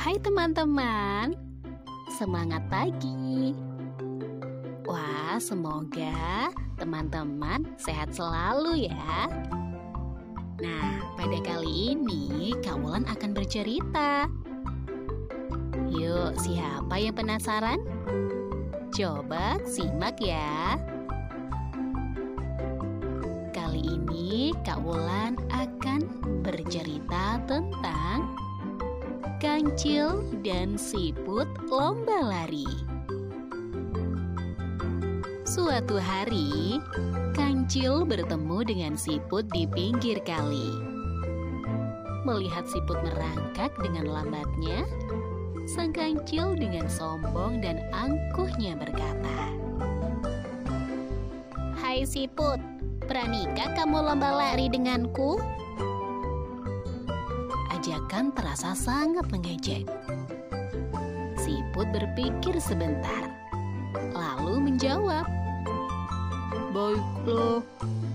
Hai teman-teman, semangat pagi. Wah, semoga teman-teman sehat selalu ya. Nah, pada kali ini Kak akan bercerita. Yuk, siapa yang penasaran? Coba simak ya. Kali ini Kak Wulan akan bercerita tentang kancil dan siput lomba lari. Suatu hari, kancil bertemu dengan siput di pinggir kali. Melihat siput merangkak dengan lambatnya, sang kancil dengan sombong dan angkuhnya berkata, Hai siput, beranikah kamu lomba lari denganku? Terasa sangat mengejek. Siput berpikir sebentar, lalu menjawab, Baiklah,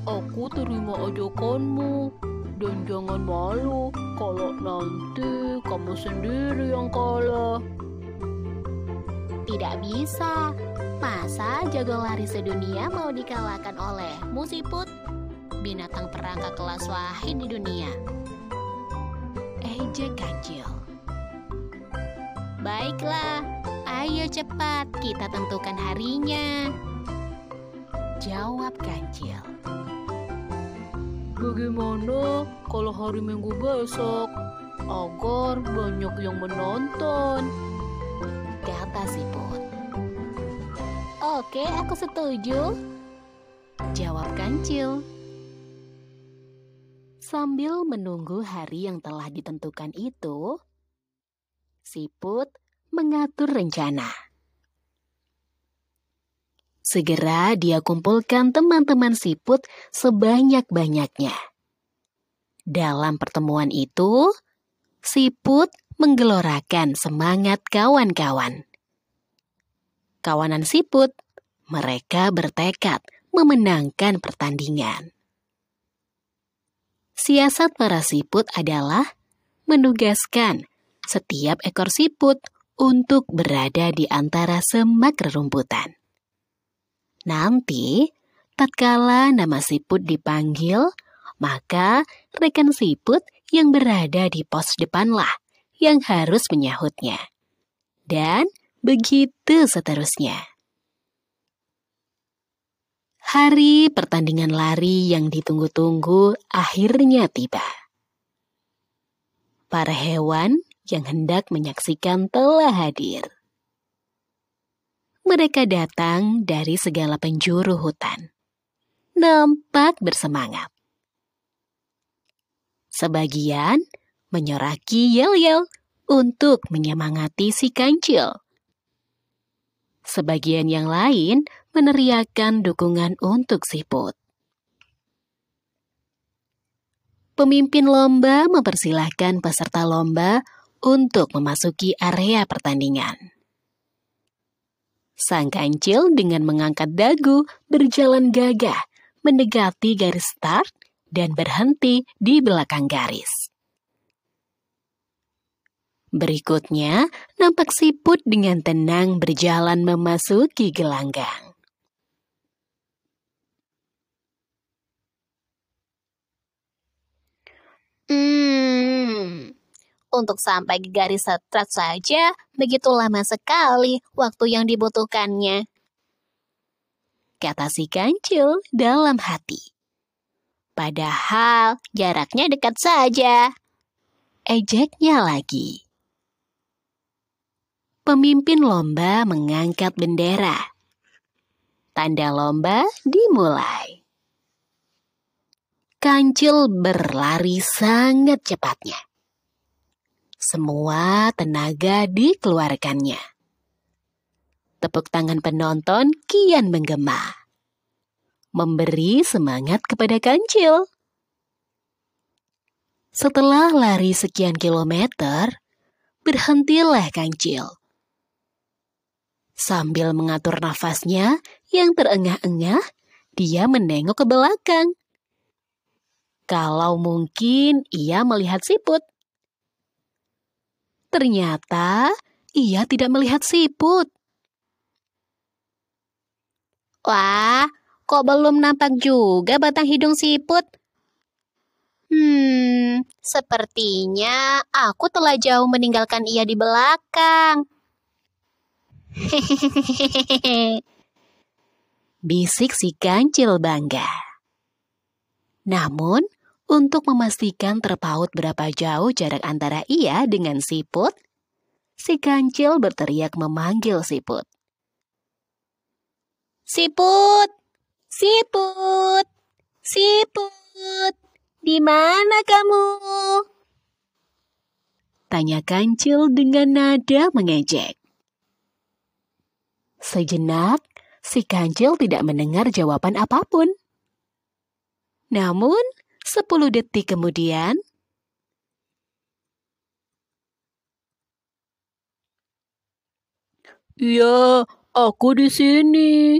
aku terima ajakanmu. Dan jangan malu kalau nanti kamu sendiri yang kalah. Tidak bisa. Masa jago lari sedunia mau dikalahkan oleh musiput? Binatang perangkat kelas wahid di dunia. Ejek kancil. Baiklah, ayo cepat kita tentukan harinya. Jawab kancil. Bagaimana kalau hari Minggu besok? Agar banyak yang menonton. Kata siput. Oke, aku setuju. Jawab kancil. Sambil menunggu hari yang telah ditentukan itu, siput mengatur rencana. Segera dia kumpulkan teman-teman siput sebanyak-banyaknya. Dalam pertemuan itu, siput menggelorakan semangat kawan-kawan. Kawanan siput, mereka bertekad memenangkan pertandingan. Siasat para siput adalah menugaskan setiap ekor siput untuk berada di antara semak rerumputan. Nanti, tatkala nama siput dipanggil, maka rekan siput yang berada di pos depanlah yang harus menyahutnya. Dan begitu seterusnya. Hari pertandingan lari yang ditunggu-tunggu akhirnya tiba. Para hewan yang hendak menyaksikan telah hadir mereka datang dari segala penjuru hutan. Nampak bersemangat. Sebagian menyoraki yel-yel untuk menyemangati si kancil. Sebagian yang lain meneriakan dukungan untuk siput. Pemimpin lomba mempersilahkan peserta lomba untuk memasuki area pertandingan. Sang kancil dengan mengangkat dagu berjalan gagah mendekati garis start dan berhenti di belakang garis. Berikutnya, nampak siput dengan tenang berjalan memasuki gelanggang. Hmm, untuk sampai ke garis start saja, begitu lama sekali waktu yang dibutuhkannya. Kata si kancil dalam hati. Padahal jaraknya dekat saja. Ejeknya lagi. Pemimpin lomba mengangkat bendera. Tanda lomba dimulai. Kancil berlari sangat cepatnya semua tenaga dikeluarkannya. Tepuk tangan penonton kian menggema. Memberi semangat kepada kancil. Setelah lari sekian kilometer, berhentilah kancil. Sambil mengatur nafasnya yang terengah-engah, dia menengok ke belakang. Kalau mungkin ia melihat siput Ternyata ia tidak melihat siput. Wah, kok belum nampak juga batang hidung siput? Hmm, sepertinya aku telah jauh meninggalkan ia di belakang. Hehehe. Bisik si kancil bangga. Namun, untuk memastikan terpaut berapa jauh jarak antara ia dengan siput, si kancil berteriak memanggil siput. Siput, siput, siput, di mana kamu? Tanya kancil dengan nada mengejek. Sejenak, si kancil tidak mendengar jawaban apa pun. Namun, Sepuluh detik kemudian, Iya, aku di sini.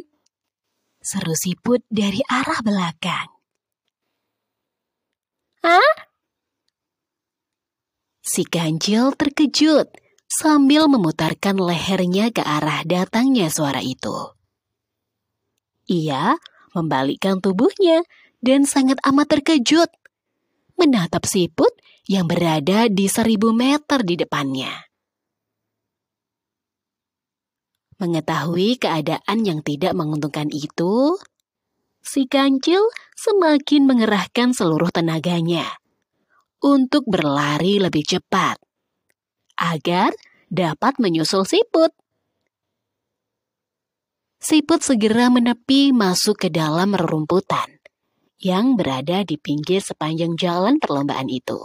Seru siput dari arah belakang. Hah? Si kancil terkejut sambil memutarkan lehernya ke arah datangnya suara itu. Ia membalikkan tubuhnya dan sangat amat terkejut menatap siput yang berada di seribu meter di depannya. Mengetahui keadaan yang tidak menguntungkan itu, si kancil semakin mengerahkan seluruh tenaganya untuk berlari lebih cepat agar dapat menyusul siput. Siput segera menepi masuk ke dalam rerumputan yang berada di pinggir sepanjang jalan perlombaan itu.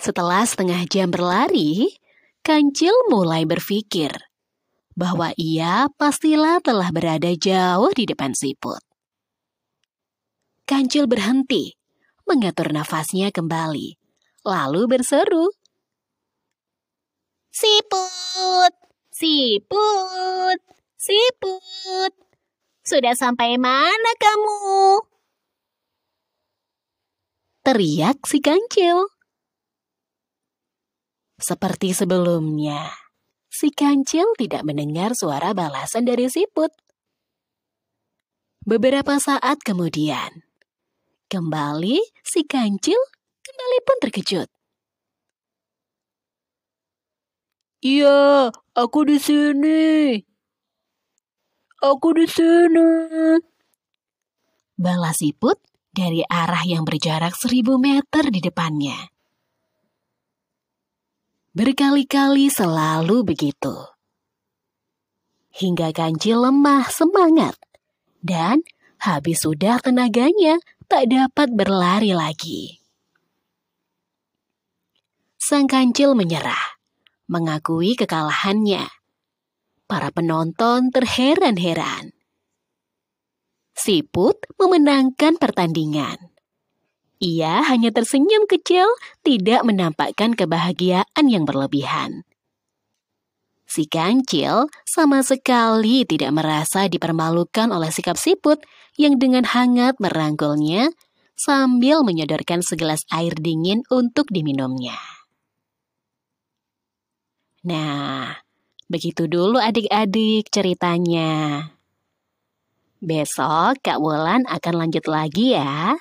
Setelah setengah jam berlari, Kancil mulai berpikir bahwa ia pastilah telah berada jauh di depan siput. Kancil berhenti, mengatur nafasnya kembali, lalu berseru. Siput, siput, siput. Sudah sampai mana kamu? Teriak si kancil. Seperti sebelumnya, si kancil tidak mendengar suara balasan dari siput. Beberapa saat kemudian, kembali si kancil kembali pun terkejut. Iya, aku di sini. Aku di sini. Balas siput dari arah yang berjarak seribu meter di depannya. Berkali-kali selalu begitu. Hingga kancil lemah semangat. Dan habis sudah tenaganya tak dapat berlari lagi. Sang kancil menyerah, mengakui kekalahannya Para penonton terheran-heran. Siput memenangkan pertandingan. Ia hanya tersenyum kecil, tidak menampakkan kebahagiaan yang berlebihan. Si kancil sama sekali tidak merasa dipermalukan oleh sikap siput yang dengan hangat merangkulnya sambil menyodorkan segelas air dingin untuk diminumnya. Nah, Begitu dulu adik-adik ceritanya. Besok Kak Wulan akan lanjut lagi ya.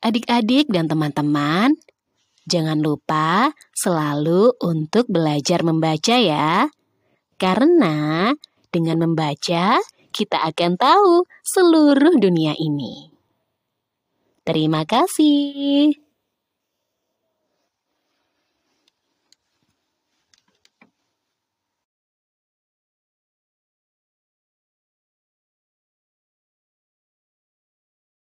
Adik-adik dan teman-teman, jangan lupa selalu untuk belajar membaca ya. Karena dengan membaca, kita akan tahu seluruh dunia ini. Terima kasih.